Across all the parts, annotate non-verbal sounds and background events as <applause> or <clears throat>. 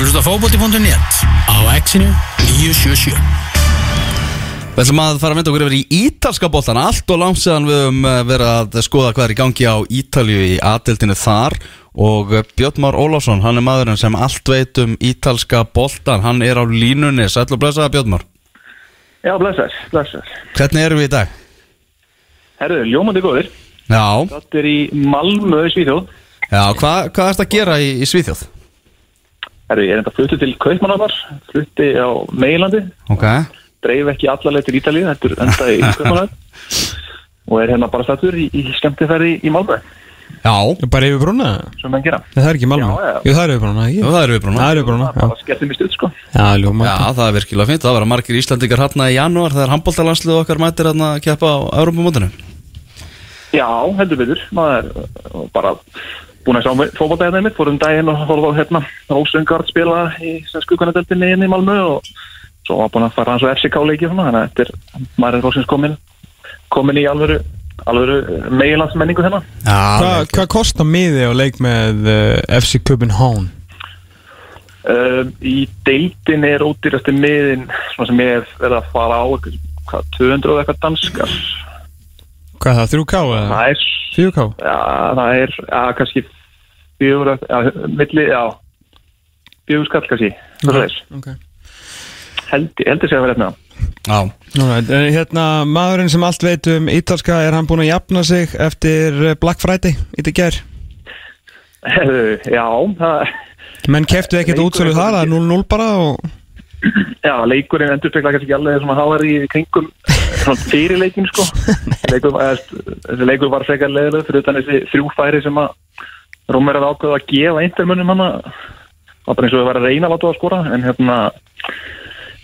að hlusta fókbóti.net á exinu 977 Við ætlum að fara að mynda okkur yfir í ítalska boltan Allt og langt séðan við höfum eh, verið að skoða hvað er í gangi á Ítalju í aðdeltinu þar Og eh, Björn Már Ólafsson, hann er maðurinn sem allt veit um ítalska boltan Hann er á línunni, sæll og blessaða Björn Már Já, blessar, blessar. Hvernig erum við í dag? Herðu, ljómandi góður. Já, Þetta er í Malmö Svíþjóð. já hvað, hvað ertu að gera í, í Svíþjóð? Herðu, ég er enda fluttið til Kaupmannafar, flutti á Meilandi, Ok, dreif ekki allarleið til Ítalíu, þetta er enda í <laughs> Kaupmannafar og er hérna bara stættur í, í skemmtifæri í Malmö, já, Bara yfir brúna? sem menn gera. Það er ekki Malmö Já, já. Jú, það er yfir brúna, ekki? Jú, það er yfir brúna. Það er yfir brúna, Það já bara skellti mér stuð, sko. Já, ljóma Já, það er virkilega fint, það verða margir Íslandingar hérna í janúar þegar handbóltalandslið okkar mætir hérna að keppa á Europamótinu Já, heldur betur, er búin að sjá fókbaldæðina mitt, fórum daginn og horfa á hérna Rósengard spila í skukanadeldinni inn í Malmö og svo var búin að fara hans og FCK-leiki og svona, þannig að þetta er, maður er Rósens komin, komin í alvöru, alvöru meilandsmenningu hérna. Hva, Já, Hvað kostar miði á leik með uh, FC Copenhagen? Uh, í deildin er ódýrasti miðin sem ég hef verið að fara á eitthvað, hvað, 200 og eitthvað danskar Hvað er það, 3K eða? það er, 4K? já, það er já, kannski fjögur, já, milli, já fjögur skall kannski, það er þess Ok held, heldur sé að vera hérna já, Alright, hérna, maðurinn sem allt veit um ítalska, er hann búinn að jafna sig eftir eh, Black Friday í þetta ger? Herðu, já, það, Menn keftu ekkert útsölu þar, það er 0-0 bara og... já, leikurinn endur spekla kannski ekki alveg svona háar í kringum fyrir leikin sko. <laughs> Leikur, þessi leikur var frekar leðileg fyrir utan þessi þrjúfæri sem að Rómur er ákveð að gefa eintermönnum hana. Var bara eins og það var að reyna að láta á að skora en hérna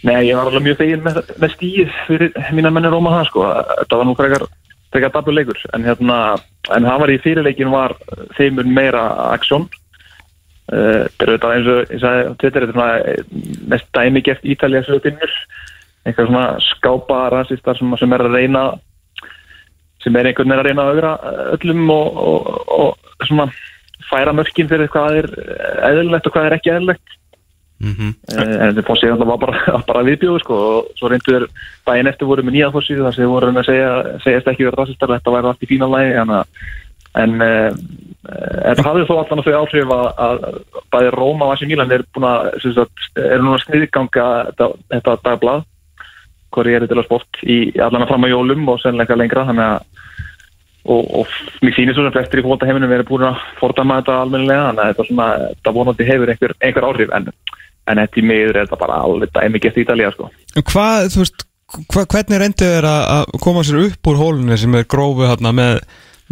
Nei, ég var alveg mjög fegin með, með stíð fyrir mína menni Róma það sko. Þetta var nú frekar, frekar dabur leikur. En hérna, en það var í fyrirleikin var þeimur meira aksjón. Uh, þetta er auðvitað eins og ég sagði, þetta er svona mest dæmi geft Ítalja sögutinnur eitthvað svona skápa rasistar sem, sem er að reyna sem er einhvern veginn að reyna að augra öllum og, og, og svona færa mörkin fyrir hvað er eðlilegt og hvað er ekki eðlilegt. Mhm. Eh, en þetta fórsið alltaf var bara, <laughs> bara viðbjóðu sko og svo reyndu þér daginn eftir voru með nýja fórsið þar sem voru að segja segjast ekki verið rasistar, þetta væri allt í fína lagi en, en þetta hafði þó allan að þau áhrif að, að bæði Róma og Asi Mílan er búin að sem sagt, er núna sniðganga þetta, þetta dagblad hvað er þetta sport í allan að fram á jólum og sennilega lengra þannig að og, og mér sýnir svo sem flestir í fólta heiminum verið búin að fordama þetta almennilega þannig að þetta, svona, þetta vonandi hefur einhver, einhver áhrif en, en þetta í miður er þetta bara alveg dæmi gett í Ítalía sko. En hvað, þú veist, hva, hvernig reyndu þeir að að koma sér upp úr hólunni sem er grófu hérna með,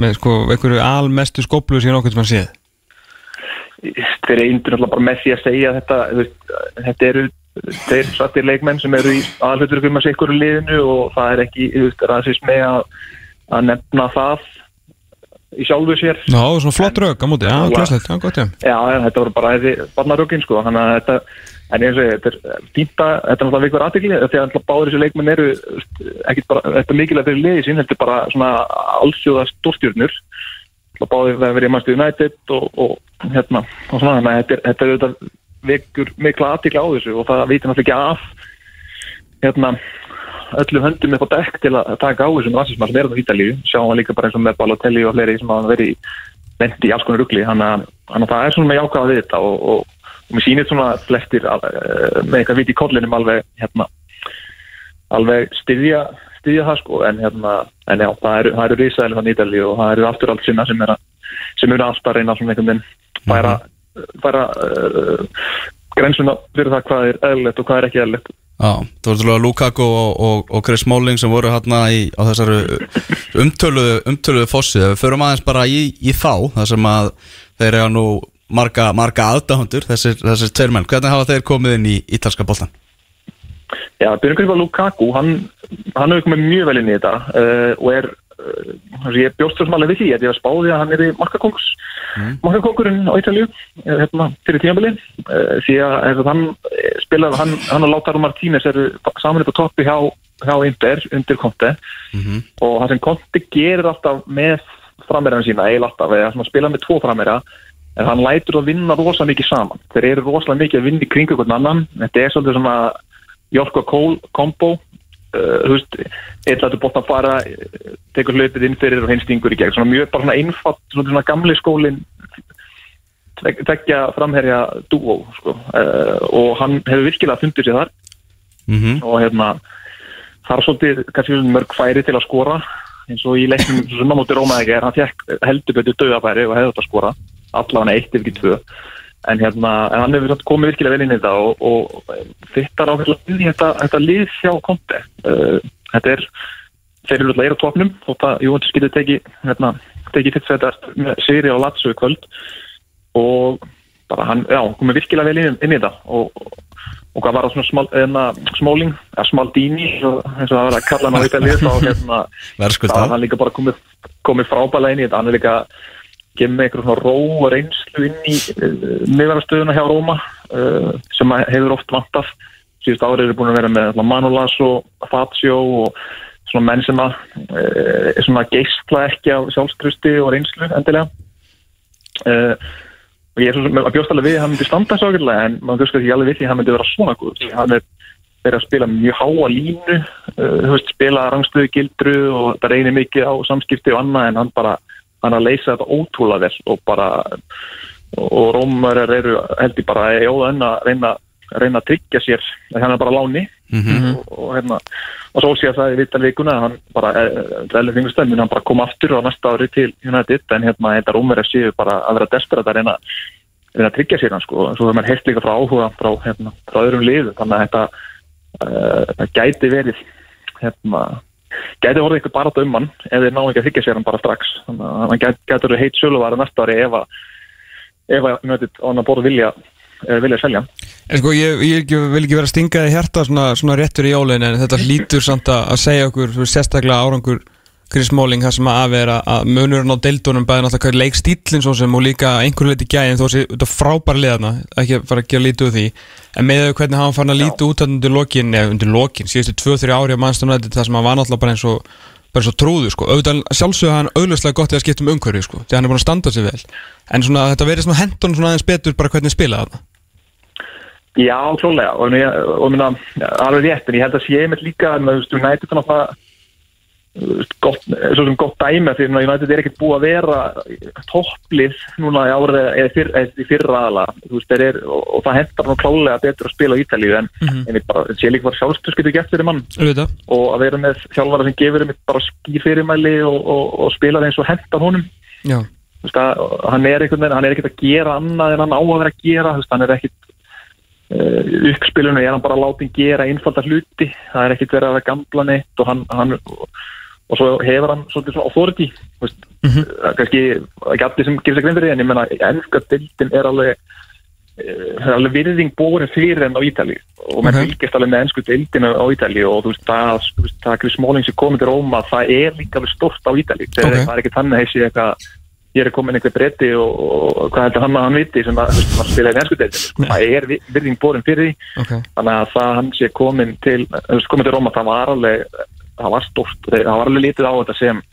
með sko, einhverju almestu skoplu sem okkur sem hann séð? þeir eindur náttúrulega bara með því að segja að þetta, veist, þetta eru þeir sattir leikmenn sem eru í aðhlutur um að sé ykkur liðinu og það er ekki rasismi að, að nefna það í sjálfu sér. Já, svona flott rauk á móti, já, glæslegt, já, gott, já. Já, þetta voru bara þessi barnarökin sko, þannig að þetta en eins og þetta er fínt að þetta er náttúrulega vikvar aðtekli, því að báður þessi leikmenn eru ekkit bara, þetta er mikilvægt fyrir liði sín, þetta er bara svona allsjóða stórstjörnur báður það verið Master United og, og hérna, og svona, þannig að þetta er, þetta er auðvitað vekur mikla aðtekli á þessu og það veitir náttúrulega ekki af hérna öllum höndum upp á dekk til að taka á þessum rasismar sem er á Ítalíu, sjáum við líka bara eins og með Balotelli og fleiri sem hafa verið vendi í alls konar rugli, þannig að að það er svona með jákvæða við þetta og, og, og mér sýnir svona flestir al- eh, með eitthvað viti kollinum alveg hérna alveg styðja styðja það sko, en hérna en já, það eru, eru risaðilega Ítalíu og það eru aftur allt sinna sem er að eru alltaf að reyna svona einhvern veginn færa, færa uh, grensuna fyrir það hvað er eðlilegt og hvað er ekki eðlilegt Já, þú voru til að Lukaku og, og, og Chris Smalling sem voru hérna í, á þessari umtöluðu, umtöluðu fossið. Við förum aðeins bara í, í þá, þar sem að þeir eru nú marga, marga aðdáhundur, þessir, þessir tveir menn. Hvernig hafa þeir komið inn í ítalska boltan? Já, byrjum kannski að Lukaku, hann, hann hefur komið mjög vel inn í þetta uh, og er, ég bjóst svo smálega við því að ég var spáði að hann er í markakongs, markakongurinn á Ítalíu, uh, hérna, fyrir tímabili, uh, því að hann eh, spilaði, hann, hann og Lautaro Martínez eru saman upp á toppi hjá, hjá Inter, undir Conte. Og það sem Conte gerir alltaf með frammeirana sína, eiginlega alltaf, eða svona spila með tvo frammeira, en hann lætur að vinna rosa mikið saman. Þeir eru rosalega mikið að vinna í kringu hvern annan. Þetta er svolítið svona Jork og Cole kombo þú veist, einn lætur bótt að fara tekur hlaupið inn fyrir og hinn stingur í gegn. Svona mjög bara svona einfatt svona, svona gamli skólin tekja framherja dúó sko. uh, og hann hefur virkilega fundið sér þar. Mhm. og hérna þar svolítið kannski mörg færi til að skora. Eins og í leiknum sem á móti Róma ekki er hann fekk heldur betur döðafæri og hefði þetta skora. Allavega eitt ef ekki tvö en hérna, en hann hefur komið virkilega vel inn í þetta og, og þittar ákveðlega inn í þetta, þetta lið hjá Konte uh, þetta er þeir eru alltaf er á topnum þótt að Júventus getur tekið hérna, tekið fyrst þetta með Siri á í kvöld. Og bara hann, já, komið virkilega vel inn, inn í þetta. Og, og hvað var það svona smál, eðna, smóling, eða smaldíni eins og eins og það var að kalla hann á Ítalið þá <laughs> hérna, er hann líka bara komið, komið frábæla inn í þetta, hann er líka með eitthvað svona ró og reynslu inn í uh, miðvarastöðuna hjá Róma uh, sem hefur oft vantað. Síðust árið eru búin að vera með Manolas og Fazio og svona menn sem að uh, svona geistla ekki á sjálfstrusti og reynslu endilega. Og ég er svo sem að bjóst alveg við að hann myndi standa svo okkurlega en maður bjóst ekki alveg við því að hann myndi vera svona góð því hann er verið að spila mjög háa línu spila rangstöðu gildru og það reynir mikið á samskipti og annað en hann bara, hann er að leysa þetta ótrúlega vel og bara og Rómar eru held ég bara í óða enn að reyna, reyna að tryggja sér að hann er bara láni. Og, og hérna og svo sé að það í að hann bara, eða þingur stöndin, hann bara kom aftur á næsta ári til United. En hérna þetta Rómar séu bara að vera desperat að reyna reyna að tryggja sér hann sko. Og svo hefur maður heilt líka frá áhuga frá, hérna, frá öðrum liðu þannig að þetta uh, gæti verið hérna gæti orðið eitthvað bara dömman ef þeir ná ekki að þykja sér hann bara strax. Þannig að hann gæti, orðið heitt söluværi næsta ári ef að að hann að borða vilja vilja selja En sko, ég, ég vil ekki vera að stinga í hjarta svona, svona réttur í jólin en þetta hlýtur samt að, að segja okkur sérstaklega árangur Chris Smalling það sem að vera að munurinn á deildunum bæði náttúrulega hvað er leikstílinn svo sem og líka einhverju leiti gæðin þó sé þetta frábæra liðarna ekki að fara að gera lítið úr því. En með þau hvernig hann fann að líti út undir lokin eða undir lokin, síðustu 2-3 ári á mannstunum það sem hann var náttúrulega bara eins og bara svo trúðu sko, auðvitað sjálfsögða hann auðvitað gott eða skipt um umhverju sko, því hann er búin að standa sig vel. En svona þetta verið svona hendun svona aðeins betur bara hvernig spila þarna. Já, klálega og, og minna, alveg rétt en ég held að sé einmitt líka en þú veist, United þannig að það þú gott, svo sem gott dæmi því að United er ekkert búið að vera topplið núna í árið eða fyr, eða í fyrra er, og, og það hentar nú klálega betur að spila á Ítalíu en, mm -hmm. en ég bara, sé líka bara sjálfstöð getur gett fyrir mann. Auðvitað. Og að vera með þjálfara sem gefur einmitt bara skýr fyrirmæli og, og, og spila það eins og hentar honum. Að, hann er er ekkert að gera annað en hann á að vera að gera, hann er ekkert uh, uppspilinu, er hann bara látin gera einfalda hluti, það er ekkert verið að vera gamla neitt og hann, hann og svo hefur hann svolítið svona authority mm -hmm. kannski ekki allir sem gefur sig grein fyrir en ég menna ennska dildin er alveg eh, það er alveg virðing bórin fyrir enn á Ítali og menn Ok. fylgjast alveg með ennsku deildinu á Ítali og þú veist, það, það Chris Smalling sem komið til Róma, það er líka alveg stort á Ítali, það, Ok. það er ekki þannig að þessi eitthvað ég er komin einhver bretti og, og hvað heldur hann að hann viti sem að, spilaði í ennsku deildinu, sko. það er vi- virðing bórin fyrir því ok þannig að það hann sé komin til komin til Róma, það var alveg það var stort, það var alveg lítið á þetta sem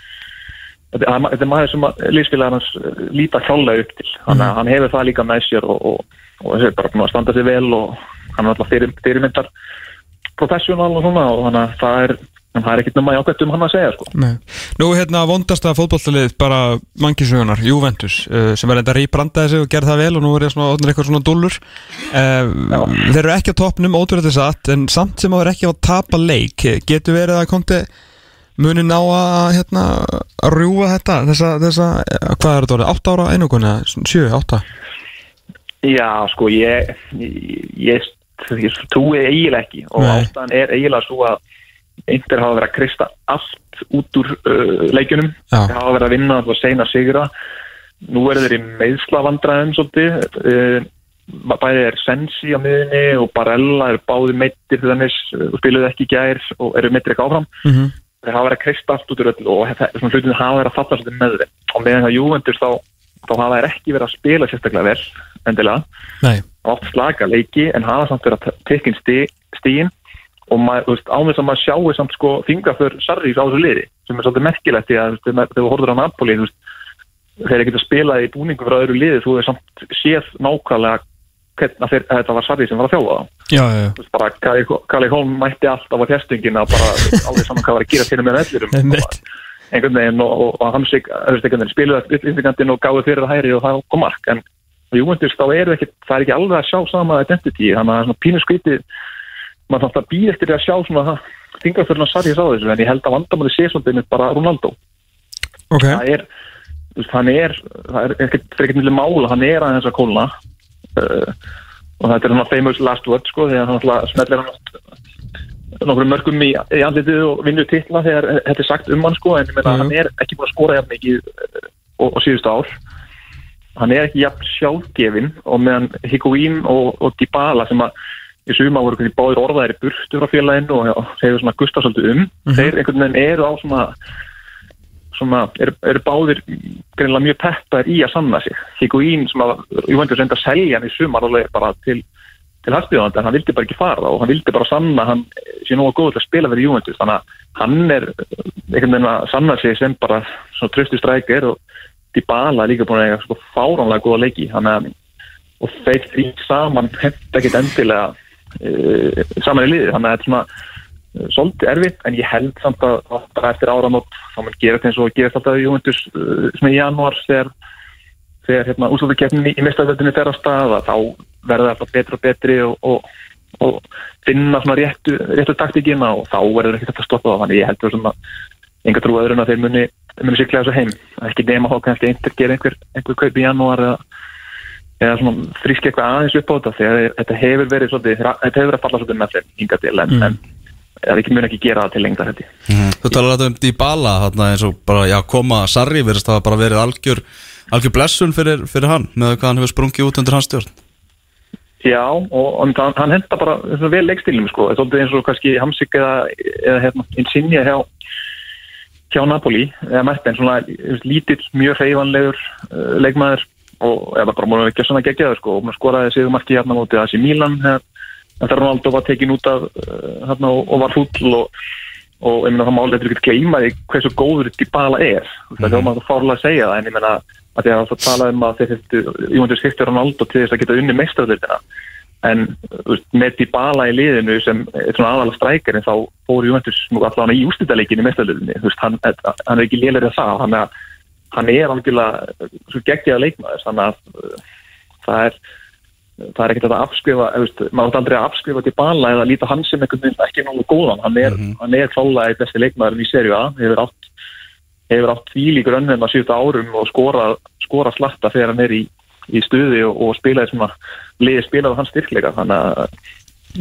þetta er maður sem lífsfélagar hans eh, líta kjálega upp til. Þannig að hann hefur það líka með sér og, og, og er bara standa sig vel og hann er alltaf fyrir, fyrirmyndar professional og svona og þannig að það er en það er ekkert nema jákvæmt um hann að segja sko. Nú hérna vondasta fótballtalið bara mannkísugunar, Juventus uh, sem var enda rýbrandaði sig og gerði það vel og nú er það svona orðnir eitthvað svona dúllur. Uh, Þeir eru ekki á toppnum, ótrúlega satt en samt sem að þeir ekki á að tapa leik. Getur verið að konti muni ná að hérna að rjúfa þetta þessa, þessa, eh, hvað er þetta orðið, 8 ára einuguna 7, 8 Já, sko, ég ég, ég, ég trúi eiginlega ekki og Nei. ástæðan er eiginlega svo að einhver hafa verið að krista allt út úr uh, leikjunum Já. þeir hafa verið að vinna og seina sigra nú eru þeir í meðslavandræðum svolítið uh, bæði er Sensi á miðinni og Barella er báði meittir þannig og spiluðu ekki í gær og eru meittir ekki áfram mm -hmm. þeir hafa verið að krista allt út úr öll og þetta- svona hlutin hafa verið að falla svolítið með þeim og meðan það Juventus þá, þá hafa þeir ekki verið að spila sérstaklega vel endilega. Oft slaka leiki en hafa samt verið að tekja stíin og maður, þú veist, ánveg sem maður sjáu samt sko fingraför Sarrís á þessu liði sem er svolítið merkilegt að þegar þú horfður á Napoli veist, þeir geta spilað í búningu frá öðru liði þú er samt séð nákvæmlega að þeir, að þetta var Sarri sem var að þjálfa þá. Bara Kali, Holm mætti alltaf á fjastingina bara alveg saman hvað var að gera til með vellurum Einmitt. Einhvern veginn og, og, og Hamsik spiluði upplyftingandinn og gáði fyrir það hæri og það kom mark. En Júventus þá er ekki, það er ekki alveg að sjá sama identity, þannig að það er svona pínu skvítið maður þátt að býða eftir því að sjá svona þingaförna Sarri sá þessu en ég held að vandamáli sé svona bara Ronaldo. Ok. Það er, hann er það er ekkert, það er ekkert milli mála, hann er aðeins að kólna. Uh, og þetta er hann famous last word sko, þegar hann alltaf smellir hann nokkur mörgum í, í andlitið og vinnur titla þegar þetta er sagt um hann sko, en ég meina Mhm. hann er ekki búin að skora jafn mikið og, og síðustu ár. Hann er ekki jafn sjálfgefin og meðan Higuín og, og Dybala sem að í suma voru hvernig báðir orðaðir burtu frá félaginu og, og eru svona gustað svolítið um. Þeir einhvern veginn eru á svona svona, eru, eru báðir greinlega mjög peppar í að sanna sig. Higuín sem að, ég veit að reynda að selja hann í sumar alveg bara til til hansbygðan, en hann vildi bara ekki fara og hann vildi bara sanna hann sé nú að góða til að spila fyrir Juventus, þannig að hann er einhvern veginn að sanna sig sem bara svona tröstu strækir og Dybala er líka búin að eiga sko fáránlega góða leiki, að og þeir því saman hefði ekkit endilega uh, saman í liði, þannig að þetta er svona uh, svolítið erfitt, en ég held samt að eftir áramót, þá mun gera þetta eins og alltaf í Juventus sem í janúar þegar þegar hérna, úrslutakefnin í, mistaföldinni fer á stað að þá verður það alltaf betri og betri og, og, og finna svona réttu, réttu taktíkina og þá verður ekki þetta að stoppa það. Þannig ég heldur svona enga trú öðrun að þeir muni, muni sikla þessu heim. Ekki nema þá kannski einhver gera einhver, einhver kaup í janúar eða, eða svona fríski eitthvað aðeins upp á þetta þegar þetta hefur verið svolítið, þetta hefur verið að falla svolítið með þeim hinga til en, en eða ekki mun ekki gera það til lengdar þetta Þú talar þetta um Dybala eins og bara, já, koma Sarri verðist það bara verið algjör algjör blessun fyrir, fyrir hann með hvað hann hefur sprungið út undir hans stjórn. Já, og, og hann, hann henda bara vel leikstilum sko, þetta er svolítið eins og kannski Hamsik eða, eða hérna, Insigne hjá, hjá Napoli eða Merten, svona lítill, mjög hreyfanlegur uh, leikmaður. Og eða bara að ekki svona gegjaður sko, og að skoraði sig um marki hérna mótið þessi Mílan þetta Ronaldo var tekin út af hérna og, og var fúll og og ég meina það þetta er ekki gleyma því hversu góður Dybala er. Mm -hmm. það er maður fárlega að segja það en ég meina að því að það talaði um að þeir þurftu Jóhannes Hiftur Ronaldo til þess að geta unni meistaröldina en veist, með Dybala í liðinu sem er svona aðalega strækir en þá fór nú allavega í ústýttaleikin í meistaröldinni hann, hann er ekki lélir að það. Hann er, hann er algjörlega svo geggjað leikmaður. Þannig að uh, það er það er ekkert að afskrifa, veist, maður átt aldrei að afskrifa til bala eða líta hann sem einhvern veginn ekki náttúrulega góðan, hann er, mm -hmm. hann er klálega eitt besti leikmaður í serju A, hefur átt hefur átt tvílíkur önnum að síðustu árum og skora, skora slatta þegar hann er í, í stuði og, og spilaði sem að liði spilaði hans styrkleika þannig að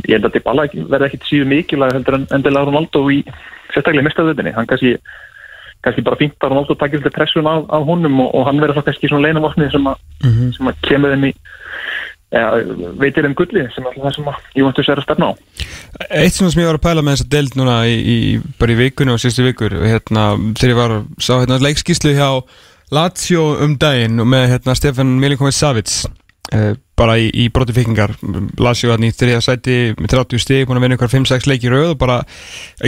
ég held að til bala verði ekkit síðu mikilvæg heldur en endilega Ronaldo í sérstaklega mistaðutinni, hann kannski kannski bara fínt að Ronaldo takkir þetta pressun af, af honum og, og hann verður þá kannski svona leinavopnið sem, mm -hmm. sem að kemur þeim ja, veitir um gulli sem er það sem Juventus er að stefna á. Eitt sem ég var að pæla með þess að deild núna í, í, bara í vikunni og síðustu vikur hérna, þegar ég var að sá hérna, leikskíslu hjá Lazio um daginn með hérna, Stefan Milinkovic Savic. Eh, bara í, í broti vikingar Lazio hann í þriða sæti með 30 stík, búin að vinna ykkur 5-6 leiki rauð og bara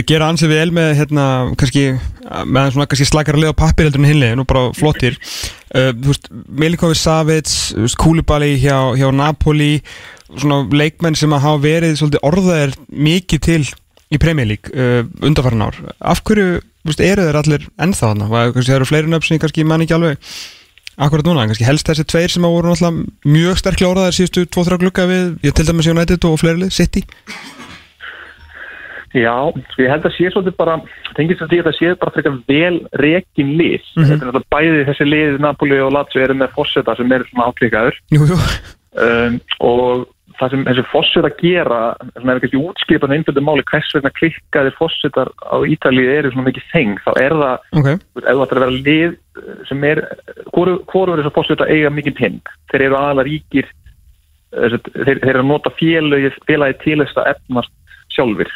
gera ansið við el með hérna, kannski, með svona kannski slakar að liða pappir heldur en hinlegin og bara flottir. Uh, Milinkovic Savic Kúlibali hjá, hjá Napoli svona leikmenn sem að hafa verið svolítið orðaðir mikið til í League uh, undarfæran ár. Af hverju veist, eru þeir allir ennþá þarna? Það eru fleiri nöfn sem ég kannski man ekki alveg akkurat núna, kannski helst þessi tveir sem að voru náttúrulega mjög sterklega orðaðir síðustu 2-3 glukka við, ég til dæmis United og fleiri City. Já, ég held að sé svolítið bara tengist að því að það sé bara frekar vel rekin lið, mm -hmm. þetta er náttúrulega bæði þessi lið Napoli og Lazio eru með fórseta sem eru svona áklikaður um, og það sem þessi fórseta gera sem er kannski útskipan einfjöldu máli hvers vegna klikkaði fórsetar á Ítalið eru svona mikið þeng, þá er það okay. ef það ætlar að vera lið sem er hvorur þessar fórseta eiga mikið pinn, þeir eru aðalega ríkir þeir, þeir eru að nota félagi, félagi til þess að efnast sjálfur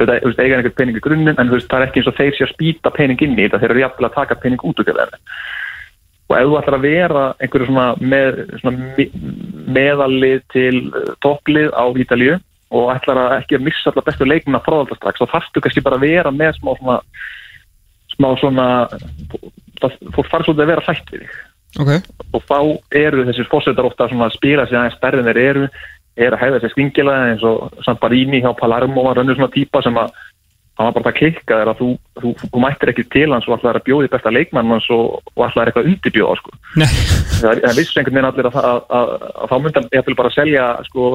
þetta eiga einhvern pening í grunnum en það er ekki eins og þeir sé að spýta pening inn í þetta þeir eru jafnvel að taka pening út úr og ef þú ætlar að vera einhverju svona, með, svona meðallið til topplið á Ítalíu og ætlar að ekki að missa allar bestu leikmuna frá þetta strax þá þarfstu kannski bara að vera með smá svona smá svona fólk farið svolítið að vera hlætt við þig. Ok, og þá eru þessir fórsetar ofta svona að spila sig aðeins stærri en þeir eru er að hæða sér stingilega eins og Samparini hjá Palermo var önnur svona típa sem að hann var bara það klikka þegar að þú, þú, þú mættir ekki til hans og ætlaði að bjóði besta leikmann hans og, og ætlaði eitthvað undirbjóða sko. það, það vissi einhvern veginn allir að, að, að, að þá myndi hann jafnvel bara að selja sko,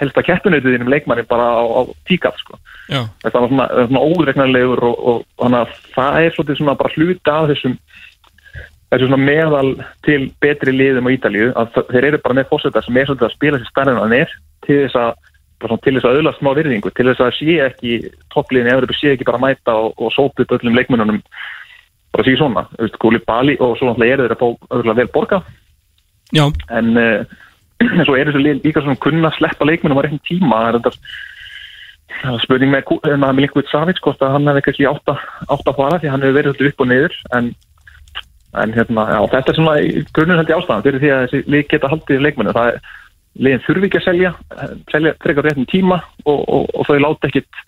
helsta keppinauðið þínum leikmanni bara á, á tíkall sko. þetta var svona, svona óregnarlegur og, og, og þannig að það er svona bara hluta af þessum þessu svona meðal til betri liðum á Ítalíu að þeir eru bara með fórsetar sem er svolítið að spila sér stærn en hann er til þess að svona til þess að auðlast smá virðingu til þess að sé ekki toppliðin í Evropu sé ekki bara mæta og, og sópa upp öllum leikmennunum bara sé svona, Gúli Bali og svo náttúrulega eru þeir að fá öðrulega vel borga já, en uh, <clears throat> svo er þessu líka svona kunna sleppa leikmennum á réttum tíma. Það er þetta er spurning með, með Milinkovic Savic hvort að hann hefði kannski átt að fara því hann hefur verið svolítið upp og niður. En, en hérna, já, þetta er svona í grunnum held ég ástæðan fyrir því að þessi lið geta haldið leikmennu það er liðin þurfi ekki að selja selja frekar réttum tíma og, og, og þau láta ekkit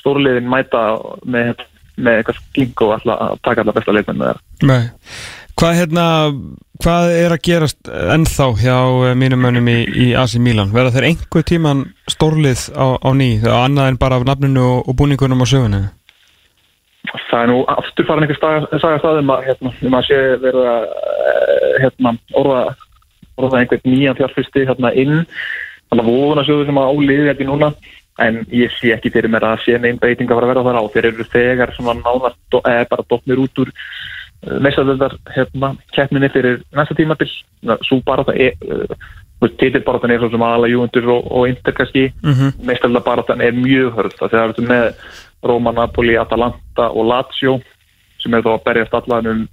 stórliðin mæta með, með eitthvað skling og alltaf að taka alltaf besta leikmennu nei Hvað hérna, hvað er að gerast ennþá hjá eh, mínum mönnum í, í AC Milan? Verða þeir einhver tíman stórlið á, á ný, þegar annað en bara af nafninu og, og búningunum og sögunni? Það er nú aftur farin einhver staga, saga staðum að hérna, um að sé verið að eh, hérna, orða, orða einhvern nýjan fjárfyrsti hérna inn þannig að vóðuna sjóðu sem að áliði í núna en ég sé ekki fyrir mér að sé neinn beiting að fara að vera þar á. Þeir eru þegar svona nánast eða bara dotnir út úr meistadöldar hérna keppninni fyrir næsta tímabil. Svo bara það er uh, titilbaratan er svo sem aðala júundur og, og Inter kannski. Mm -hmm. meistarlega er mjög hörð. Það er með Roma, Napoli, Atalanta og Lazio sem er þá að berjast allan um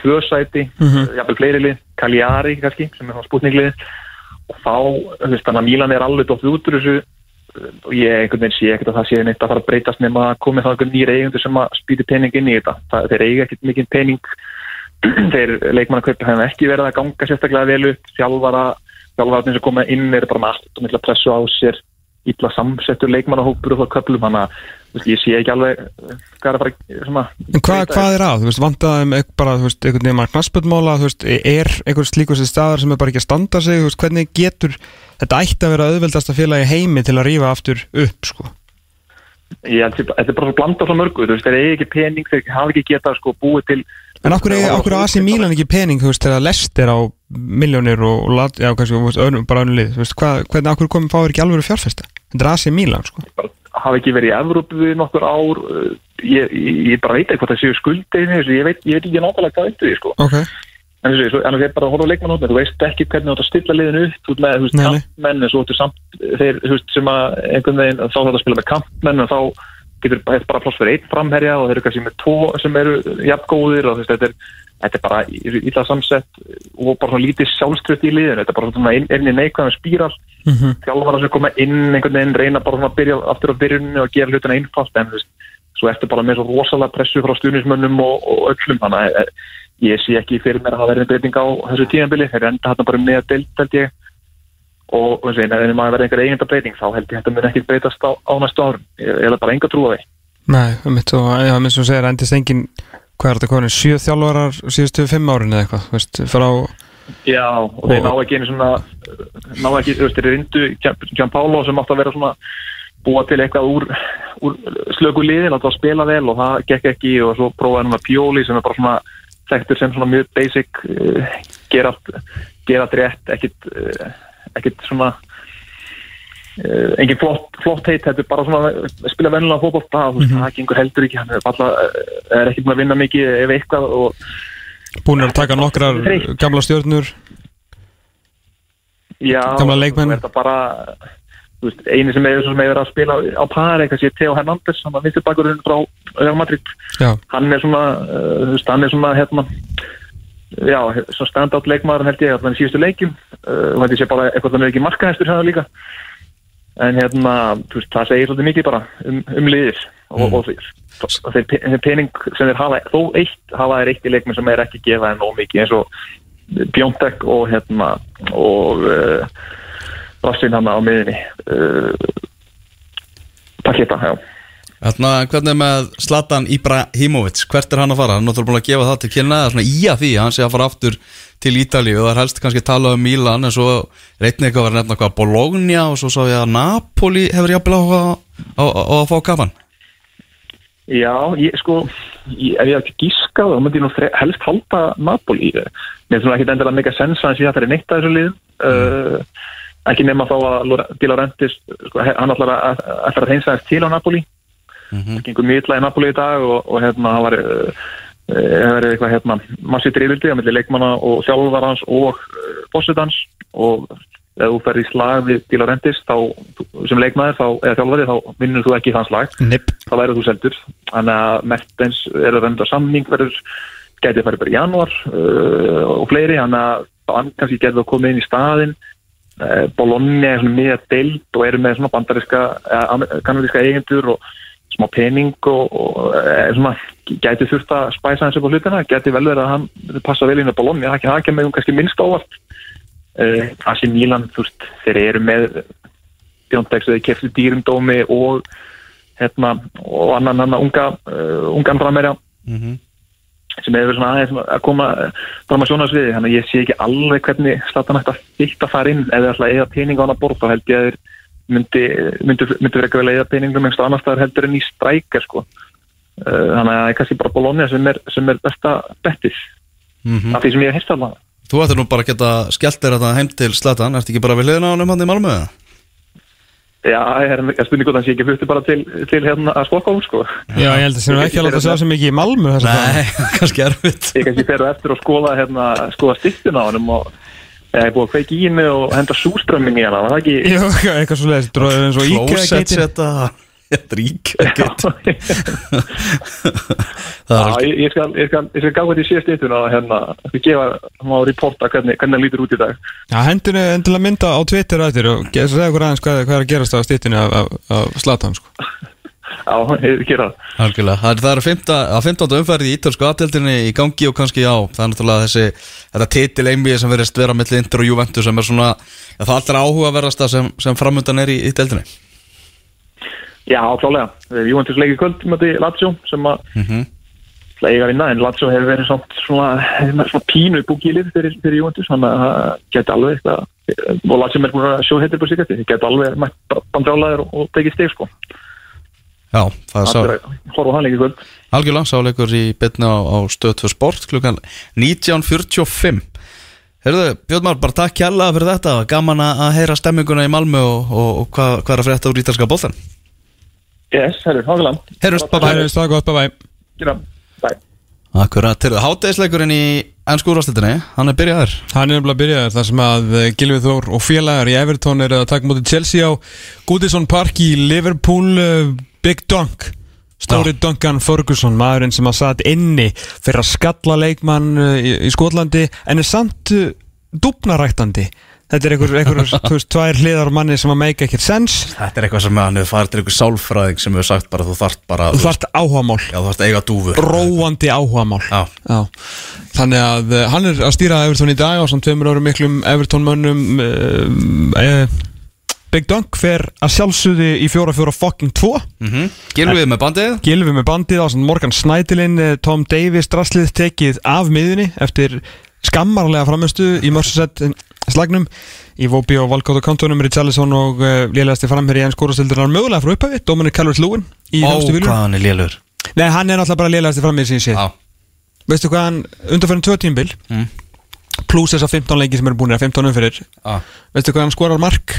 tvö sæti, mm Mhm. jafnvel fleiri lið Cagliari kannski, sem er þá spútninglið og þá, þú veist, þannig að Mílan er alveg dótt út úr þessu uh, og ég einhvern veginn sé ekkert að það sé neitt að fara að breytast nema að komið þá einhvern nýr eigundur sem að spýti pening inn í þetta, það, þeir eiga ekkert mikið pening. <clears throat> Þeir leikmannakaupi hefum ekki verið að ganga sérstaklega vel upp. Þjálfara, þjálfararnir sem koma inn eru bara með allt og mikla pressu á sér. Illa samsettur leikmannahópur og það köplum hann að ég sé ekki alveg hvað er að fara að En hvað, hvað er að? Þú veist, vandaðum bara, þú veist, einhvern veginn að knasputmála, þú veist, er einhver slíkur sér staðar sem er bara ekki að standa sig, þú veist, hvernig getur þetta ætti að vera auðveldasta félagi í heimi til að rífa aftur upp, sko? ég held að þetta er bara svo blanda svo mörgu þú veist, þeir eigi ekki pening, þeir hafa ekki getað sko búið til En okkur er okkur AC Milan ekki pening, þú veist, þegar lest er á miljónir og, og já, kannski, þú veist, öðrum, bara önnum lið, þú veist, hvað, hvernig hafa ekki verið í Evrópu við nokkur ár uh, ég, ég, ég bara veit ekki hvað það séu skuldið ég veit, ég veit ekki nákvæmlega hvað veitu því sko. Ok, en svo- annars er bara að horfa á leikmannhópin þú veist ekki hvernig þú átt að stilla liðinu upp þú veist, kampmenn en svo áttu samt þeir, veist, sem að einhvern veginn þá þarf að spila með kampmenn og þá getur bara, pláss fyrir einn framherja og þeir eru kannski með tvo sem eru jafngóðir og þú veist, þetta er, þetta er bara illa samsett og bara svona lítið sjálfströft í liðinu. Þetta er bara svona inn, inn í neikvæðum spíral. Mhm, þjálfara sem koma inn einhvern veginn reyna bara svona að byrja aftur á byrjuninu og gera hlutina einfalt en þú veist, svo ertu bara með svo rosalega pressu frá stuðnismönnum og, og öllum. Þannig að eh, ég sé ekki fyrir mér að það verði breyting á þessu tíðanbili, þeir enda hérna bara með deild held ég. Og eins og einn, ef maður verði einhver eiginda breyting þá held ég þetta mun ekki breytast á, á næstu árum. Ég, ég hvað er þetta konin, sjö þjálfarar síðustu fimm árin eða eitthvað, veist, frá, Já, og þeir ná ekki einu svona ná ekki, þú veist, þeir reyndu Gian Pálo sem átt að vera svona búa til eitthvað úr, úr slöku liðin, átt að spila vel og það gekk ekki og svo prófaði með Pjóli sem er bara svona þekktur sem svona mjög basic uh, gera gera allt rétt, ekkit uh, ekkit svona engin flott, flott heit, þetta er bara svona að spila vennilega fótboll, það, mm -hmm. það gengur heldur ekki hann er, bara, er ekki búin að vinna mikið ef eitthvað og búin að taka nokkrar gamla stjórnur, Já, Gamla leikmenn. þetta bara þú veist, eini sem hefur sem hefur að spila á pari, eitthvað sé Theo Hernandez hann var vinstri bakurinn frá Real Madrid. Já, hann er svona, uh, þú veist, hann er svona hérna, já, svona stand-out leikmaður held ég, þannig síðustu leikjum. Uh, og þetta sé bara eitthvað þannig ekki markaðistur hérna líka en hérna, þú veist, það segir svolítið mikið bara um, um liðir og, Mm. og þeir, þeir, pe- þeir pening sem þeir hafa, þó eitt hafa þeir eitt í leikmenn sem er ekki gefa en nóg mikið eins og Bjóntek og hérna og uh, Rassin hann á miðinni uh, Paketa, já Þarna, hvernig er með Zlatan Ibrahimovic, hvert er hann að fara? Hann er náttúrulega búin að gefa það til kynna eða svona í að því, að hann sé að fara aftur til Ítalíu og það er helst kannski að tala um Milan en svo reytni eitthvað að vera nefna hvað Bologna og svo sá ég að Napoli hefur jafnvel á, á, á, á að fá kapan Já, ég sko, ég, ef ég ætti að gíska þá myndi ég nú helst halda Napoli. Finnst það ekki endilega mega sens að hann sé að það er neitt að þessu lið. Uh, ekki nema þá að Di Laurentiis, sko, hann ætlar að, ætlar að reynsa þess til á Napoli. Það gengur mjög illa í Napoli í dag og, og hérna, það var uh, hefur verið eitthvað hérna massið drifildi á milli leikmanna og þjálfarans og uh, fórsetans og ef þú ferð í slag við Di Laurentiis þá, sem leikmaður þá, eða þjálfari þá vinnur þú ekki þann slag. Nipp þá værið þú seldur. Þannig að Mertens er að venda samning verður gætið farið bara í janúar uh, og fleiri. Þannig að hann kannski getur að koma inn í staðinn. Uh, Bologna er svona mjög deild og eru með svona bandariska uh, kanadíska eigendur og smá pening og, og uh, svona gætið þurft að spæsa hans upp á hlutina. Gætið vel verið að hann passa vel inn á Bologna. Það það kemur kannski minnst ávart uh, það sem Mílan þú veist þeir eru með Bjóndex eða kefti dýrumdómi og hérna og annan annan unga uh, ungan frammerja sem hefur svona aðeins að koma fram að sjónasviði, þannig að ég sé ekki alveg hvernig Zlatan ætti að fyrta þar inn. Eða að eiga pening á hann að borð, þá held ég að þeir myndi, myndi, myndi vera ekki vel að eiga peningum einhverstu annar staðar heldur en í strækjar sko. uh, þannig að það er kannski bara Bologna sem er, sem er besta bettið af því sem ég hef hérst alveg Þú ættir nú bara að geta skellt þér þetta heim til Zlatan, ertu ekki bara við hliðina á hann um hann í Malmö? eða? Já, ég er að spurningu þannig að ég ekki flutti bara til, til hérna að Stokkólm sko. Já, ég held að sem ekki að láta sjá sem ekki í Malmö að Nei, <laughs> kannski erfitt ég kannski fer á eftir að skoða hérna, skoða stittuna á hann og ég hef búið að kveiki í henni og henda súströmming í hana, var það ekki? <laughs> Jú, eitthvað svo leiðist, dróðið eins og íkja setta <laughs> Þetta er íkja <laughs> Það er Já, ég, skal, ég skal, ég skal gá þetta í síðast stittuna og hérna, ég skal gefa má reporta hvernig, hvernig það lítur út í dag. Já, hendinu endilega mynda á Twitter á eftir og segja okkur aðeins hvað, hvað er að gerast á stittinu af, af, af Zlatan sko. Algjörlega, það er, að 15. að 15. umferði í ítölsku aðdeldinni í gangi og kannski já, það er náttúrulega þessi þetta titil einbíði sem verðist vera milli Inter og Juventus sem er svona, það allra áhugaverðasta sem, sem framöndan er í, í deildinni Já, klálega. Juventus leikir kvöld með Lazio sem að mm að eiga að vinna, en Lazio hefur verið samt svona, svona pínu búkýlið fyrir, fyrir Juventus, þannig að það geti alveg eitthvað, og Lazio er búin að sjó heitir på sigasti, það geti alveg bandrálaður og, og tekið steg, sko. Já, það er sá, Það er á hann leikir kvöld. algjörlega sáleikur í bytni á, á stöð 2 sport klukkan 19.45 Herðu, Björn Már, bara takk kjalla fyrir þetta, gaman að heyra stemminguna í Malmö og, og, og hvað, hvað er að frétta úr ítalska bóttan Yes, herru, háðilega. Heyrjumst, bye Það bye er stað gott, bye bye Gera, bye. Akkurat, til hátæðisleikurinn í ennsku úrvastildinni, hann er byrjaður Hann er nefnilega byrjaður þar sem að eh, Gylfi Þór og félagar í Everton eru að taka móti Chelsea á Goodison Park í Liverpool uh, Big Dunk Stóri Duncan Ferguson, maðurinn sem að satt inni fyrir að skalla leikmann uh, í, í Skotlandi en er samt uh, dúpnaræktandi Þetta er einhver, einhver <laughs> þú veist, tvær hliðar manni sem að make ekkert sens Þetta er eitthvað sem hann hefur farið til einhver sálfræðing sem hefur sagt bara þú þarft bara Þú þarft áhugamál. Já, þú þarft eiga dúfur Róandi áhugamál. Já. Já. Þannig að uh, hann er að stýra Everton í dag á samt tveimur árum miklum Everton mönnum uh, uh, Big Dunk fer að sjálfsögði í fjóra fjóra fucking tvo. Mm Gilvið með bandið? Gilvi með bandið á Morgan Snædilinn eh, Tom Davis drastlið tekið af miðunni eftir skammarlega framistu í Mörsasett slagnum. Í Vobi og Valcott og kantonum Richarlison og uh, lélegasti framherri en skórastildunar mögulega frá upphafi Dominic Calvert-Lewin í Ó, hvað hann er lélur Nei, hann er náttúrulega bara lélegasti framherri sem ég sé. Já, Veistu hvað hann, undanferðin tvö tímbil Mm. pluss þessar 15 leiki sem eru búin að 15 umferðir. Já, Veistu hvað hann skorar mark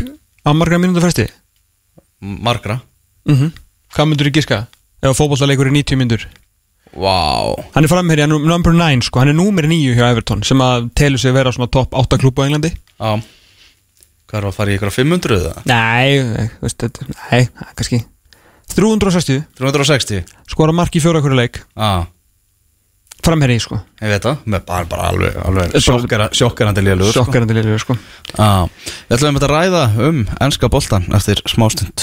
á margra mínútu fresti? margra. Mm Hvað myndur þú giska? Ef fótbollaleikur er 90 mínútur? Vá. Hann er er number 9 sko, hann er númer 9 hjá Everton sem að telur sig að vera svona topp 8 klúb á Englandi. Já. Hvað er að fara í ykkur 500 eða? Nei, veist, þetta, nei, kannski 360, 360 skora mark í fjóra hverju leik. Já, framherri sko, ég veit það Með bara, bara alveg, alveg sjokkarandi lélur sjokkarandi liður sko. Já, við ætlum að ræða um ennska boltan eftir smástund